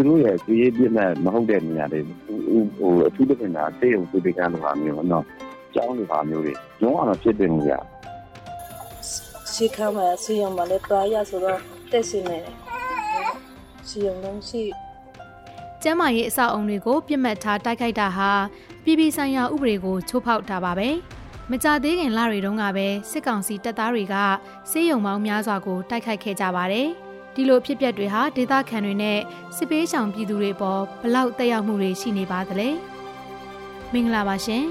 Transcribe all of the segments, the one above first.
သူတို့ရဲ့စီးရေးပြည့်မဲ့မဟုတ်တဲ့နေရာတွေဟိုအထူးသဖြင့်ဒါစေယုံစုတွေကလိုဟာမျိုးနော်ကျောင်းလိုဟာမျိုးတွေလုံးဝမဖြစ်တင်ဘူးရရှိခမ်းမှာစီယုံမှာလည်းတွားရဆိုတော့တက်စီနေတယ်စီယုံလုံးရှိကျမ်းမာရေးအဆောက်အုံတွေကိုပြစ်မှတ်ထားတိုက်ခိုက်တာဟာပြည်ပဆိုင်ရာဥပဒေကိုချိုးဖောက်တာပါပဲ မကြသေးခင်လတွေတုန်းကပဲစစ်ကောင်စီတပ်သားတွေကစေယုံပေါင်းများစွာကိုတိုက်ခိုက်ခဲ့ကြပါတယ်ဒီလိုဖြစ်ပျက်တွေဟာဒေသခံတွေနဲ့စစ်ပေးဆောင်ပြည်သူတွေပေါ်ဘလောက်တက်ရောက်မှုတွေရှိနေပါသလဲမင်္ဂလာပါရှင်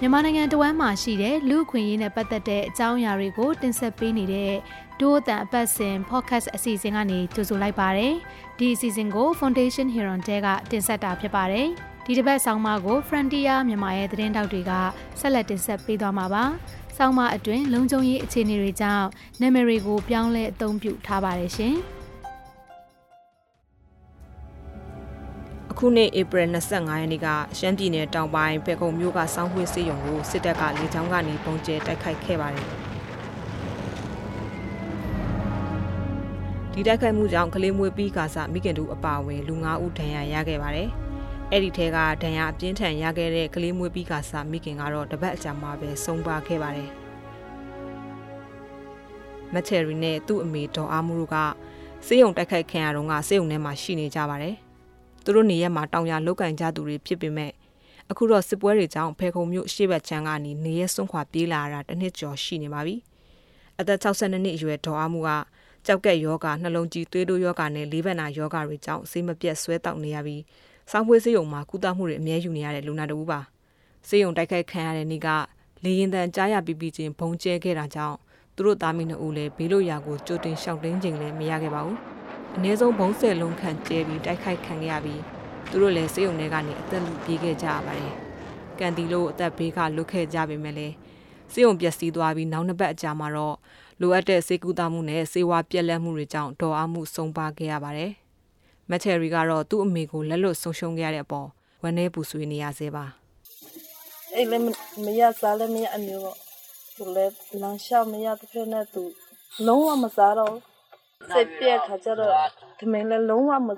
မြန်မာနိုင်ငံတဝမ်းမှာရှိတဲ့လူအခွင့်အရေးနဲ့ပတ်သက်တဲ့အကြောင်းအရာတွေကိုတင်ဆက်ပေးနေတဲ့ဒိုးအတန်အပတ်စဉ် podcast အစီအစဉ်ကနေကြိုဆိုလိုက်ပါတယ်ဒီအစီအစဉ်ကို Foundation Heron တဲကတင်ဆက်တာဖြစ်ပါတယ် ဒီတစ်ပတ်ဆောင်းပါးကို Frontier မြန်မာရဲ့သတင်းတောက်တွေကဆက်လက်တင်ဆက်ပေးသွားမှာပါဆောင်းပါးအတွင်းလုံခြုံရေးအခြေအနေတွေကြောင့်နာမည်တွေကိုပြောင်းလဲအသုံးပြုထားပါတယ်ရှင်။အခုနှစ်ဧပြီ25ရက်နေ့ကရှမ်းပြည်နယ်တောင်ပိုင်းဖေခုံမြို့ကစောင်းဝှေးစေးရုံကိုစစ်တပ်ကလေကြောင်းကနေပုံကျဲတိုက်ခိုက်ခဲ့ပါတယ်။ဒီတိုက်ခိုက်မှုကြောင့်ကလေးမွေးပြီးကစားမိခင်တို့အပါအဝင်လူ9ဦးဒဏ်ရာရခဲ့ပါတယ်။ အဲ့ဒီထဲကဒဏ်ရာအပြင်းထန်ရခဲ့တဲ့ကလေးမွေးပြီးကစားမိခင်ကတော့တပတ်အကြာမှပဲဆုံးပါခဲ့ပါတယ်။မက်ချယ်ရီနဲ့သူ့အမေဒေါ်အားမှုတို့ကစေးရုံတိုက်ခိုက်ခံရတော့ကစေးရုံထဲမှာရှိနေကြပါတယ်။သူတို့နေရက်မှာတောင်ရလောက်ကင်ကြသူတွေဖြစ်ပေမဲ့အခုတော့စစ်ပွဲတွေကြောင့်ဖေခုံမြို့ရှေ့ဘက်ချမ်းကနေနေရက်စွန့်ခွာပြေးလာတာတစ်နှစ်ကျော်ရှိနေပါပြီ။အသက်62နှစ်အရွယ်ဒေါ်အားမှုကကြောက်ကက်ယောဂနှလုံးကြီးသွေးတိုးယောဂနဲ့လေးဘက်နာယောဂတွေကြောင့်ဆေးမပြတ်ဆွဲတောက်နေရပြီး စောင်းဖွေးဆေးရုံမှာကုသမှုတွေအများယူနေရတဲ့လူနာတူပါ။ဆေးရုံတိုက်ခိုက်ခံရတဲ့နေ့ကလေရင်တန်ကြားရပြီးပြီးချင်းဘုံကျဲခဲ့တာကြောင့်သူတို့သားမီးနှစ်ဦးလည်းဘေးလို့ရာကိုကြိုတင်ရှောက်တင်းခြင်းလည်းမရခဲ့ပါဘူး။အနည်းဆုံးဘုံဆယ်လုံးခန့်ကျဲပြီးတိုက်ခိုက်ခံခဲ့ရပြီးသူတို့လည်းစေယုံထဲကနေအသက်လူပြေးခဲ့ကြရပါတယ်။ကန်တီလို့အသက်ဘေးကလွတ်ခဲ့ကြပေမဲ့လည်းစေယုံပျက်စီးသွားပြီးနောက်နှစ်ပတ်အကြာမှာတော့လိုအပ်တဲ့စေကူတာမှုနဲ့စေဝါပြက်လက်မှုတွေကြောင့်ဒေါ်အားမှုဆုံးပါခဲ့ရပါတယ်။ မက်ချယ်ရီကတော့သူ့အမေကိုလက်လွတ်ဆုံးရှုံးခဲ့ရတဲ့အပေါ်ဝမ်းနည်းပူဆွေးနေရသေးပါ။အဲ့လည်းမရစားလည်းမရအမျိုးတော့သူလည်းလမ်းလျှောက်မရတဲ့ဖြစ်နေသူလုံးဝမစားတော့စိတ်ပြက်ခါကျတော့ထမင်းလည်းလုံးဝမ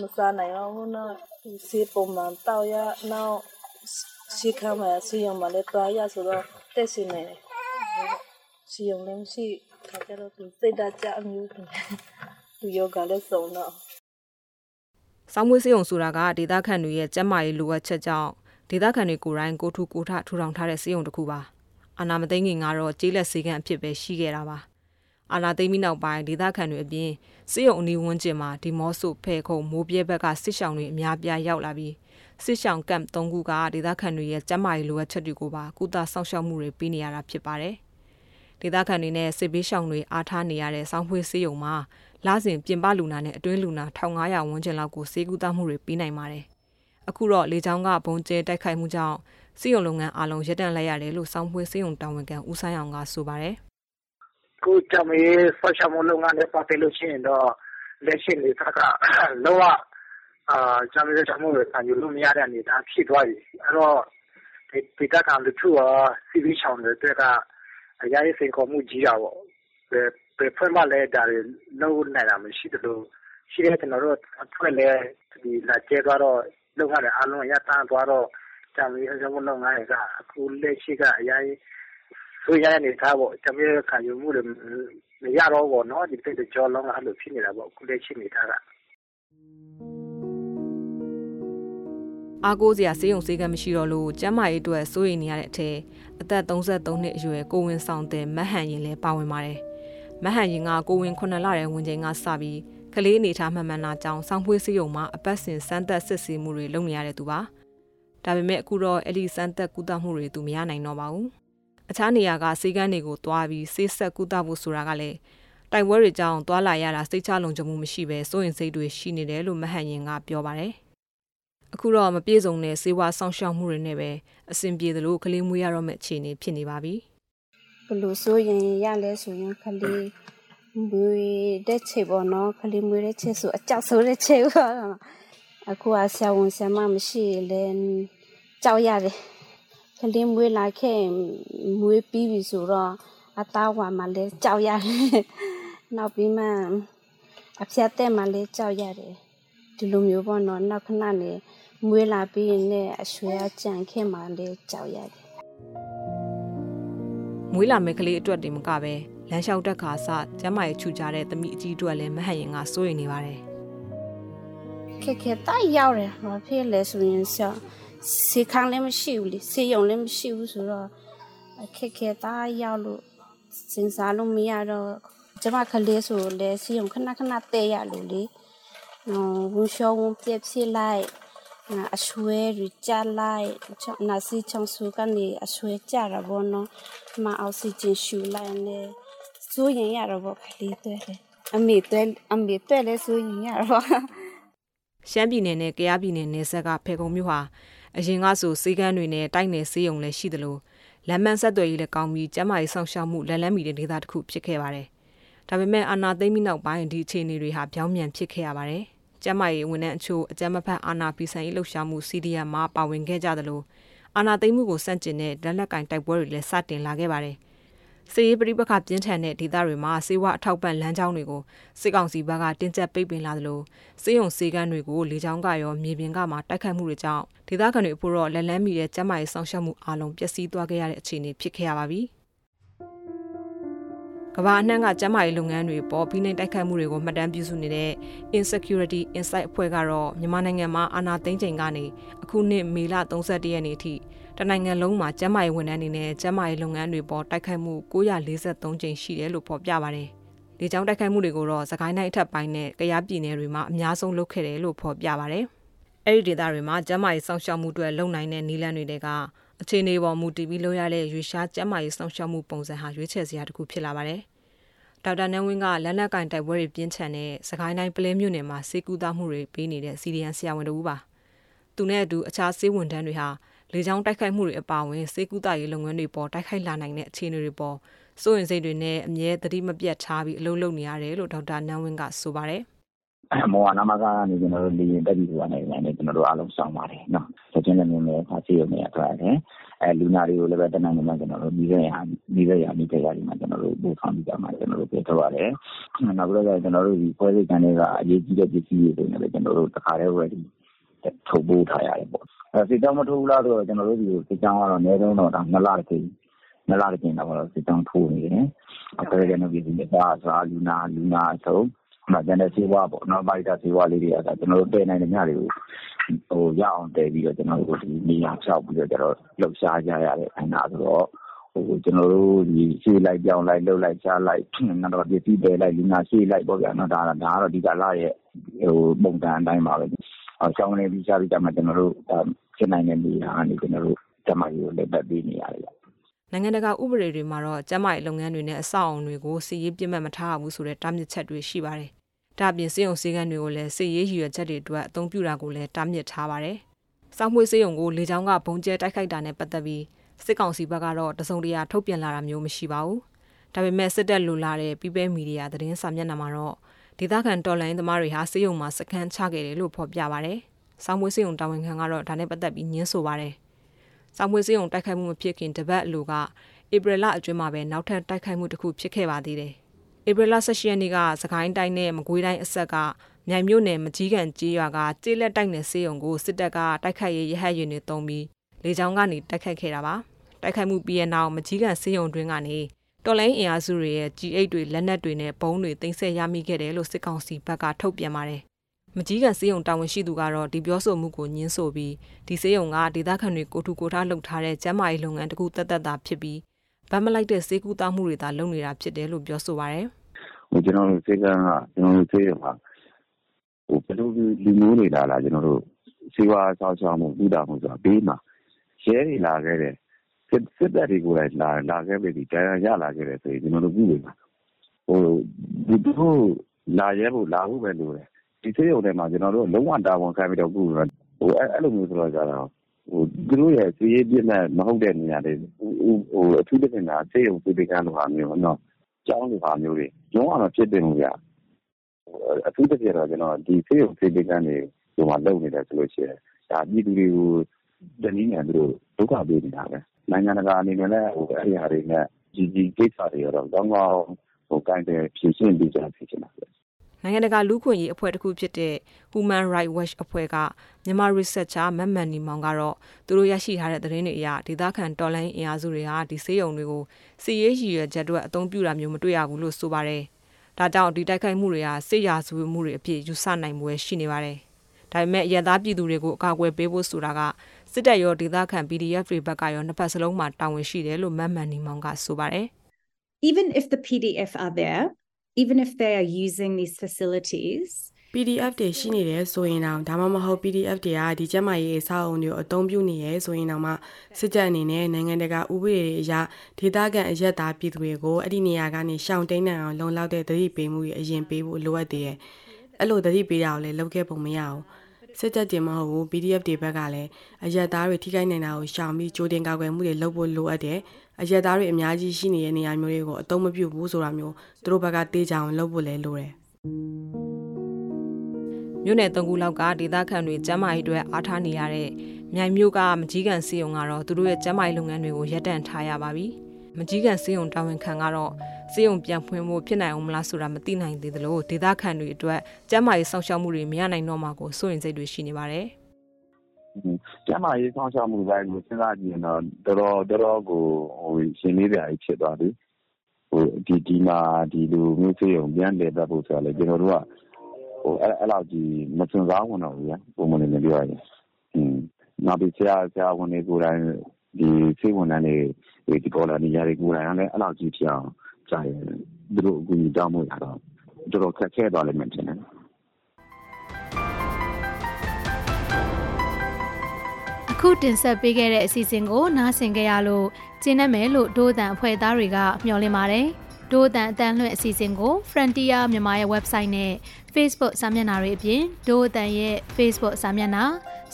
မစားနိုင်တော့ဘူးနော်စီပုံမှန်တောက်ရနောက်စီခမ်းမှာစီယုံမှာလည်းတွားရဆိုတော့တက်စီနေတယ်စီယုံလည်းရှိခါကျတော့သူစိတ်ဓာတ်ကြအမျိုးသူယောဂလည်းစုံတော့ ဆောင်းမွေးစေုံဆိုတာကဒေသခံတွေရဲ့ကျန်းမာရေးလိုအပ်ချက်ကြောင့်ဒေသခံတွေကိုယ်တိုင်ကိုထူကိုထထူထောင်ထားတဲ့စေုံတစ်ခုပါအာနာမသိငင်ကတော့ကျေးလက်စေကံအဖြစ်ပဲရှိခဲ့တာပါအာနာသိမ်းပြီးနောက်ပိုင်းဒေသခံတွေအပြင်စစ်ရုံအနီးဝန်းကျင်မှာဒီမော့ဆိုဖဲခုံမိုးပြဲဘက်ကစစ်ရှောင်တွေအများပြားရောက်လာပြီးစစ်ရှောင်ကမ်၃ခုကဒေသခံတွေရဲ့ကျန်းမာရေးလိုအပ်ချက်တွေကိုပါကုသဆောင်ရှောက်မှုတွေပေးနေရတာဖြစ်ပါတယ်။ဒေသခံတွေနဲ့စစ်ဘေးရှောင်တွေအားထားနေရတဲ့စောင်းဖွေးဆေးရုံမှာ လာစဉ်ပြင်ပလူနာနဲ့အတွင်းလူနာ1500ဝန်းကျင်လောက်ကိုဆေးကုသမှုတွေပေးနိုင်ပါတယ်။အခုတော့လေချောင်းကဘုံကျဲတိုက်ခိုက်မှုကြောင့်စီယုံလုပ်ငန်းအလုံးရပ်တန့်လိုက်ရတယ်လို့စောင်းဖွေးစေယုံတာဝန်ခံဦးဆိုင်အောင်ကဆိုပါတယ်။ခုကျမရေးဆောက်ရှောက်မှုလုပ်ငန်းနဲ့ပတ်သက်လို့ရှိရင်တော့လက်ရှိအနေအထားကလုံးဝအာကျမရေးဆောက်မှုတွေခံယူလို့မရတဲ့အနေအထားဖြစ်သွားပြီအဲ့တော့ဒီတက်ကလူထုရောစီဗီချောင်းတွေအတွက်ကအရာရေးစိန်ခေါ်မှုကြီးတာပေါ့ ဘယ်အဖွဲ့မှလည်း ဒါတွေလုပ်နိုင်တာ မရှိသလို ရှိတဲ့ ကျနော်တို့အဖွဲ့လည်း လာကျဲသွားတော့ လုပ်ငန်းတွေ အားလုံး ရပ်တန့်သွားတော့ ကျောက်မီးအလုပ်လုပ်ငန်းတွေက အခုလက်ရှိက အရမ်းဆိုးရွားတဲ့ အနေအထားပေါ့။ကျောက်မီးခံယူမှုတွေ မရတော့ဘူးပေါ့နော်။ဒီဘက်တကြောလုံးက အဲလိုဖြစ်နေတာပေါ့ အခုလက်ရှိအနေအထားက။”အားကိုးစရာ ဆေးရုံဆေးခန်းမရှိတော့လို့ ကျန်းမာရေးအတွက် စိုးရိမ်နေရတဲ့အထဲ အသက် ၃၃ နှစ်အရွယ် ကိုယ်ဝန်ဆောင်သည် မဟန်ယဉ်လည်း ပါဝင်ပါတယ် မဟန်ရင်ကကိုဝင်9လတဲ့ဝင်ချိန်ကစပြီးကလေးအနေထားမှန်မှန်လာကြောင်းစောင်းဖွေးစေးုံမှာအပတ်စဉ်စမ်းသက်စစ်ဆေးမှုတွေလုပ်နေရတဲ့သူပါ။ဒါပေမဲ့အခုတော့အဲ့ဒီစမ်းသက်ကုသမှုတွေသူမရနိုင်တော့ပါဘူး။အခြားနေရာကစေကန်းတွေကိုတွားပြီးဆေးဆက်ကုသဖို့ဆိုတာကလည်းတိုင်ပွဲတွေကြောင့်တွာလာရတာစိတ်ချလုံခြုံမှုမရှိဘဲစိုးရင်စိတ်တွေရှိနေတယ်လို့မဟန်ရင်ကပြောပါတယ်။အခုတော့မပြေဆုံးတဲ့စေဝါဆောင်ရှောက်မှုတွေနဲ့ပဲအဆင်ပြေသလိုကလေးမွေးရတော့မယ့်အခြေအနေဖြစ်နေပါပြီ။ ဘလို့ဆိုရင်ရလဲဆိုရင်ကလေးမွေးတဲ့ချေပေါ့နော်ကလေးမွေးတဲ့ချေဆိုအကြောက်ဆိုတဲ့ချေပေါ့အခုအဆရာဝန်ဆရာမမရှိလဲကြောက်ရတယ်ကလေးမွေးလာခဲ့မွေးပြီးပြီဆိုတော့အသားဝါမှလည်းကြောက်ရတယ်နောက်ပြီးမှအဖြတ်တဲ့မှလည်းကြောက်ရတယ်ဒီလိုမျိုးပေါ့နော်နောက်ခဏနေမွေးလာပြီးရင်လည်းအရွှေအကြံခဲ့မှလည်းကြောက်ရတယ် မွေးလာမဲ့ကလေးအတွက်တင်မကပဲလမ်းလျှောက်တက်ခါစကျမ်းမာရေးချူကြတဲ့သမီးအကြီးအတွက်လည်းမဟန်ရင်ကစိုးရိမ်နေပါတယ်ခက်ခဲတိုက်ရောက်တယ်ဘာဖြစ်လဲဆိုရင်ဆောစေခန်းလည်းမရှိဘူးလေစေယုံလည်းမရှိဘူးဆိုတော့ခက်ခဲတိုက်ရောက်လို့စဉ်းစားလို့မရတော့ကျမကလေးဆိုလေစေယုံခဏခဏတဲရလို့လေဝန်ရှောဝန်ပြက်ဖြစ်လိုက် အဆွဲရကြလိုက်နာစီချောင်းစုကနေအဆွဲကြတာဘောနော်မအောက်ဆီဂျင်ရှူလိုက်နေစိုးရင်ရတော့ဘောခလေးတွဲလေအမေတွဲအမေတွဲလဲစိုးရင်ရတော့ရှမ်းပြည်နယ်နဲ့ကယားပြည်နယ်နယ်စပ်ကဖေကုံမြို့ဟာအရင်ကဆိုစေကန်းတွေနဲ့တိုက်နယ်စေးရုံလည်းရှိသလိုလမ်းမဆက်သွယ်ရေးလည်းကောင်းပြီးကျန်းမာရေးဆောင်ရှောက်မှုလက်လန်းမီတဲ့ဒေသတစ်ခုဖြစ်ခဲ့ပါတယ်။ဒါပေမဲ့အာဏာသိမ်းပြီးနောက်ပိုင်းဒီအခြေအနေတွေဟာပြောင်းပြန်ဖြစ်ခဲ့ရပါတယ်။ ကျန်းမာရေးဝန်ထမ်းအချို့အကြမ်းမဖက်အာဏာဖီဆန်ရေးလှုပ်ရှားမှု CDM မှာပါဝင်ခဲ့ကြသလိုအာဏာသိမ်းမှုကိုစန့်ကျင်တဲ့လက်လက်ကင်တိုက်ပွဲတွေလည်းစတင်လာခဲ့ပါတယ်။စစ်ရေးပဋိပက္ခပြင်းထန်တဲ့ဒေသတွေမှာစေဝါအထောက်ပံ့လမ်းကြောင်းတွေကိုစစ်ကောင်စီဘက်ကတင်းကျပ်ပိတ်ပင်လာသလိုစေယုံစေကန်းတွေကိုလေကြောင်းကရောမြေပြင်ကမှတိုက်ခတ်မှုတွေကြောင့်ဒေသခံတွေအဖို့တော့လက်လန်းမီတဲ့ကျန်းမာရေးဆောင်ရှောက်မှုအလုံးပျက်စီးသွားခဲ့ရတဲ့အခြေအနေဖြစ်ခဲ့ရပါပြီ။ ကမ္ဘာအနှံ့ကကျန်းမာရေးလုပ်ငန်းတွေပေါ်ပြီးနိုင်တိုက်ခိုက်မှုတွေကိုမှတ်တမ်းပြုစုနေတဲ့ Insecurity Insight အဖွဲ့ကတော့မြန်မာနိုင်ငံမှာအာဏာသိမ်းချိန်ကနေအခုနှစ်မေလ31ရက်နေ့ထိတနိုင်ငံလုံးမှာကျန်းမာရေးဝန်ထမ်းတွေနဲ့ကျန်းမာရေးလုပ်ငန်းတွေပေါ်တိုက်ခိုက်မှု943ကြိမ်ရှိတယ်လို့ဖော်ပြပါတယ်။ဒီကြောင့်တိုက်ခိုက်မှုတွေကိုတော့စကိုင်းတိုင်းအထက်ပိုင်းနဲ့ကယားပြည်နယ်တွေမှာအများဆုံးလုပ်ခဲ့တယ်လို့ဖော်ပြပါတယ်။အဲဒီဒေသတွေမှာကျန်းမာရေးစောင့်ရှောက်မှုတွေလုံနိုင်တဲ့နည်းလမ်းတွေက အခြေအနေပေါ်မူတည်ပြီးလုပ်ရတဲ့ရွေရှားကျန်းမာရေးစောင့်ရှောက်မှုပုံစံဟာရွေးချယ်စရာတစ်ခုဖြစ်လာပါတယ်။ဒေါက်တာနန်းဝင်းကလက်နက်ကင်တိုက်ပွဲတွေပြင်းထန်တဲ့စကိုင်းတိုင်းပလဲမြို့နယ်မှာစေကူသားမှုတွေပေးနေတဲ့စီဒီအန်ဆရာဝန်တို့ပါ။သူနဲ့အတူအခြားစေဝန်ထမ်းတွေဟာလေကြောင်းတိုက်ခိုက်မှုတွေအပါအဝင်စေကူတာရေးလုပ်ငန်းတွေပေါ်တိုက်ခိုက်လာနိုင်တဲ့အခြေအနေတွေပေါ်စိုးရင်စိတ်တွေနဲ့အမြဲတတိမပြတ်ထားပြီးအလုပ်လုပ်နေရတယ်လို့ဒေါက်တာနန်းဝင်းကဆိုပါတယ် မော်နာမကနေကျွန်တော်တို့လေရင်တက်ပြီးသွားနေတယ်ကျွန်တော်တို့အားလုံးစောင့်ပါတယ်နော်။ချက်ချင်းလည်းမျိုးလည်းဖာစီရုံနဲ့ထွက်တယ်။အဲလူနာတွေကိုလည်းပဲတနင်္ဂနွေမှာကျွန်တော်တို့ပြီးခဲ့ရပြီးခဲ့ရပြီးခဲ့ရဒီမှာကျွန်တော်တို့ပို့ဆောင်ပြီးကြမှာကျွန်တော်တို့ပြထုတ်ရတယ်။နောက်ပြီးတော့ကျွန်တော်တို့ဒီပွဲစိတ်ကန်တွေကအရေးကြီးတဲ့ပစ္စည်းတွေဆိုရင်လည်းကျွန်တော်တို့တခါတည်း ready ထုတ်ပို့ထားရတယ်ပေါ့စစ်ကြောင်းမထိုးဘူးလားဆိုတော့ကျွန်တော်တို့ဒီစစ်ကြောင်းကတော့အနည်းဆုံးတော့နှစ်လတစ်ကြိမ်နှစ်လတစ်ကြိမ်တော့စစ်ကြောင်းထိုးနေတယ်အခုလည်းကျွန်တော်ပြည်သူ့စားလူနာလူနာအဆုံးမှ ကျန်တဲ့စေဝါပေါ့နော်ဗိုက်တာစေဝါလေးတွေကကျွန်တော်တို့တည်နိုင်တဲ့ညတွေကိုဟို ရအောင်တည်ပြီးတော့ ကျွန်တော်တို့ဒီနေရာဖြောက်ပြီးတော့ကျတော့ လှုပ်ရှားကြရတဲ့ အခမ်းအနားဆိုတော့ဟိုကျွန်တော်တို့ဒီရှေ့လိုက် ပြောင်းလိုက်လှုပ်လိုက် ရှားလိုက် နောက်တော့ပစ္စည်းတယ်လိုက် လူနာရှေ့လိုက်ပေါ့ဗျာနော်ဒါဒါကတော့ ဒီကလာရဲ့ဟိုပုံစံအတိုင်းပါပဲဆောင်းနေပြီး ရှားပြီးကြမှာကျွန်တော်တို့ ဖြစ်နိုင်တဲ့နေရာကနေ ကျွန်တော်တို့ကျမကြီးကိုလက်ပတ်ပေးနေရတယ် နိုင်ငံတကာဥပဒေတွေမှာတော့ကျမရဲ့လုပ်ငန်းတွေနဲ့အဆောက်အုံတွေကိုစီရေးပြစ်မှတ်မထားဘူးဆိုတဲ့တားမြစ်ချက်တွေရှိပါတယ်။ဒါ့အပြင်စေယုံစည်းကမ်းတွေကိုလည်းစီရေးရည်ရွယ်ချက်တွေအတွက်အသုံးပြုတာကိုလည်းတားမြစ်ထားပါတယ်။စောင်းမွေးစေယုံကိုလေကြောင်းကဘုံကျဲတိုက်ခိုက်တာနဲ့ပတ်သက်ပြီးစစ်ကောင်စီဘက်ကတော့တစုံတရာထုတ်ပြန်လာတာမျိုးမရှိပါဘူး။ဒါပေမဲ့စစ်တပ်လိုလာတဲ့ပြည်ပမီဒီယာသတင်းစာမျက်နှာမှာတော့ဒေသခံတော်လိုင်းသမားတွေဟာစေယုံမှာစခန်းချခဲ့တယ်လို့ဖော်ပြပါတယ်။စောင်းမွေးစေုံတာဝန်ခံကတော့ဒါနဲ့ပတ်သက်ပြီးညင်းဆိုပါတယ်။ စောင်းမွေးစေုံတိုက်ခိုက်မှုမဖြစ်ခင်တပတ်အလိုကဧပြီလအတွင်းမှာပဲနောက်ထပ်တိုက်ခိုက်မှုတစ်ခုဖြစ်ခဲ့ပါသေးတယ်။ဧပြီလ16ရက်နေ့ကစကိုင်းတိုင်းနဲ့မကွေးတိုင်းအဆက်ကမြိုင်မြို့နယ်မကြီးကန်ကြေးရွာကကြေးလက်တိုက်နယ်စေုံကိုစစ်တပ်ကတိုက်ခိုက်ရေးရဟတ်ရင်တွေတုံးပြီးလေကြောင်းကနေတိုက်ခိုက်ခဲ့တာပါ။တိုက်ခိုက်မှုပြီးတဲ့နောက်မကြီးကန်စေုံတွင်းကနေတော်လိုင်းအင်အားစုတွေရဲ့ G8 တွေလက်နက်တွေနဲ့ဘုံတွေတင်ဆက်ရမိခဲ့တယ်လို့စစ်ကောင်စီဘက်ကထုတ်ပြန်ပါတယ် မကြီးကစေယုံတာဝန်ရှိသူကတော့ဒီပြောဆိုမှုကိုညှင်းဆိုပြီးဒီစေယုံကဒေသခံတွေကိုထူကိုထားလှုပ်ထားတဲ့ကျန်းမာရေးလုပ်ငန်းတစ်ခုတက်တက်တာဖြစ်ပြီးဗတ်မလိုက်တဲ့စေကူတာမှုတွေသာလုပ်နေတာဖြစ်တယ်လို့ပြောဆိုပါရယ်။ဟိုကျွန်တော်တို့စေကန်းကကျွန်တော်တို့စေယုံကဟိုဘယ်လိုလူမျိုးတွေလာလာကျွန်တော်တို့စေဝါဆောက်ရှောက်မှုဥဒါမှုဆိုတာဘေးမှာရဲတွေလာခဲ့တယ်စစ်စစ်တပ်တွေကိုလည်းလာလာခဲ့ပြီတရားရလာခဲ့တယ်ဆိုရင်ကျွန်တော်တို့ပြုလို့ဟိုဒီတို့လာရဲဖို့လာဖို့ပဲလိုတယ် ဒီဆေးရုံထဲမှာ ကျွန်တော်တို့ လုံးဝတာဝန်ခံပြီးတော့ ကုလို့ဟိုအဲ့လိုမျိုးဆိုတော့ကြတော့ဟိုသူတို့ရဲ့စီးရေးပြည့်မဲ့မဟုတ်တဲ့ နေရာတွေဟိုအထူးသဖြင့်ကဆေးရုံပြည်ပကလိုဟာမျိုးနော်ကျောင်းလိုဟာမျိုးတွေ လုံးဝမဖြစ်တင်ဘူးဗျ အထူးသဖြင့်တော့ကျွန်တော်ဒီဆေးရုံပြည်ပကနေဒီမှာ လုပ်နေတယ်ဆိုလို့ရှိရင် ဒါ ပြည်သူတွေကို တနည်းနဲ့ သူတို့ ဒုက္ခပေးနေတာပဲ နိုင်ငံတကာအနေနဲ့လည်းဟိုအဲ့ဒီဟာတွေနဲ့ ဒီဒီကိစ္စတွေတော့ ကောင်းကောင်းဟိုကိုင်းတယ်ဖြည့်ရှင်းပြီးကြဖြစ်ချင်တာပဲ နိုင်ငံတကာလူခွင့်ရေးအဖွဲ့တစ်ခုဖြစ်တဲ့ Human Rights Watch အဖွဲ့ကမြန်မာ researcher မမန်နီမောင်ကတော့သူတို့ရရှိထားတဲ့သတင်းတွေအရဒေသခံတော်လိုင်းအင်အားစုတွေဟာဒီစေယုံတွေကိုစီရေးရည်ရွယ်ချက်အတွက်အသုံးပြုတာမျိုးမတွေ့ရဘူးလို့ဆိုပါတယ်။ဒါကြောင့်ဒီတိုက်ခိုက်မှုတွေဟာစစ်ရာဇဝတ်မှုတွေအဖြစ်ယူဆနိုင်မှုရှိနေပါတယ်။ဒါပေမဲ့ရသားပြည်သူတွေကိုအကာအကွယ်ပေးဖို့ဆိုတာကစစ်တပ်ရောဒေသခံ PDF တွေဘက်ကရောနှစ်ဖက်စလုံးမှာတာဝန်ရှိတယ်လို့မမန်နီမောင်ကဆိုပါတယ်။ Even if the PDF are there even if they are using these facilities PDF တွေရှိနေတယ်ဆိုရင်တော့ဒါမှမဟုတ် PDF တွေကဒီကျက်မာရေးအဆောက်အုံတွေကိုအသုံးပြုနေရဲဆိုရင်တော့မှစစ်တပ်အနေနဲ့နိုင်ငံတကာဥပဒေတွေအရဒေသခံအရက်သားပြည်သူတွေကိုအဲ့ဒီနေရာကနေရှောင်တိန်နိုင်အောင်လုံလောက်တဲ့သတိပေးမှုတွေအရင်ပေးဖို့လိုအပ်သေးတယ်။အဲ့လိုသတိပေးတာကိုလည်းလုပ်ခဲ့ပုံမရဘူး။ စစ်တပ်တင်မဟုတ်ဘူး PDF တွေဘက်ကလည်းအရက်သားတွေထိခိုက်နိုင်တာကိုရှောင်ပြီးကြိုတင်ကာကွယ်မှုတွေလုပ်ဖို့လိုအပ်တယ်အရက်သားတွေအများကြီးရှိနေတဲ့နေရာမျိုးတွေကိုအသုံးမပြုဘူးဆိုတာမျိုးသူတို့ဘက်ကတေးကြအောင်လုပ်ဖို့လဲလိုတယ်မြို့နယ်၃ခုလောက်ကဒေသခံတွေကျန်းမာရေးအတွက်အားထားနေရတဲ့မြိုင်မြို့ကမကြီးကန်စီယုံကတော့သူတို့ရဲ့ကျန်းမာရေးလုပ်ငန်းတွေကိုရပ်တန့်ထားရပါပြီ။မကြီးကန်စီယုံတာဝန်ခံကတော့ စီယုံပြန်ဖွင့်ဖို့ဖြစ်နိုင်အောင်မလားဆိုတာမသိနိုင်သေးသလိုဒေသခံတွေအတွက်ကျန်းမာရေးစောင့်ရှောက်မှုတွေမရနိုင်တော့မှာကိုစိုးရိမ်စိတ်တွေရှိနေပါတယ်။ကျန်းမာရေးစောင့်ရှောက်မှုပိုင်းကိုစဉ်းစားကြည့်ရင်တော့တော်တော်တော်တော်ကိုဟိုရှင်လေးပြားကြီးဖြစ်သွားပြီဟိုဒီဒီမှာဒီလိုမျိုးစေးုံပြန်လေပတ်ဖို့ဆိုတော့လေကျွန်တော်တို့ကဟိုအဲ့အဲ့လောက်ကြီးမစင်စားဝင်တော့ဘူးဗျာပုံမှန်နေပြောရင်อืมနောက်ပြီးဆရာဆရာဝန်တွေကိုယ်တိုင်ဒီစေဝန်ထမ်းတွေဒီပေါ်လာနေရတွေကိုယ်တိုင်လည်းအဲ့လောက်ကြီးဖြစ်အောင် ကြာရင် သူတို့အကူအညီတောင်းဖို့ရတော့ တော်တော်ခက်ခဲသွားလိမ့်မယ်ထင်တယ်ခုတင်ဆက်ပေးခဲ့တဲ့အစီအစဉ်ကို နားဆင်ကြရလို့ကျင်းနေမယ်လို့ဒိုးတန်အဖွဲ့သားတွေက မျှော်လင့်ပါတယ်။ဒိုးတန်အတန်းလွှင့်အစီအစဉ်ကို Frontier မြန်မာရဲ့ website နဲ့ Facebook စာမျက်နှာတွေအပြင်ဒိုးတန်ရဲ့ Facebook စာမျက်နှာ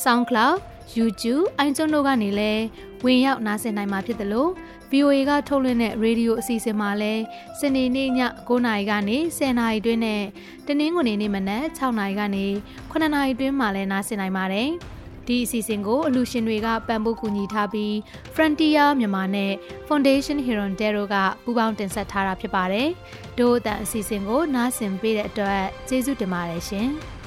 SoundCloud YouTube အိုင်ကျွန်းတို့ကနေလည်းဝင်ရောက်နားဆင်နိုင်မှာဖြစ်တယ်လို့ VOA ကထုတ်လွှင့်တဲ့ရေဒီယိုအစီအစဉ်မှာလည်းစနေနေ့ည9:00နာရီကနေ10:00နာရီတွင်းနဲ့တနင်္ဂနွေနေ့မနက်6:00နာရီကနေ9:00နာရီတွင်းမှာလည်းနားဆင်နိုင်ပါတယ်။ဒီအစီအစဉ်ကိုအလူရှင်တွေကပံ့ပိုးကူညီထားပြီး Frontier မြန်မာနဲ့ Foundation Heron Dero ကပူးပေါင်းတင်ဆက်ထားတာဖြစ်ပါတယ်။ဒို့အတန်အစီအစဉ်ကိုနားဆင်ပေးတဲ့အတွက်ကျေးဇူးတင်ပါတယ်ရှင်။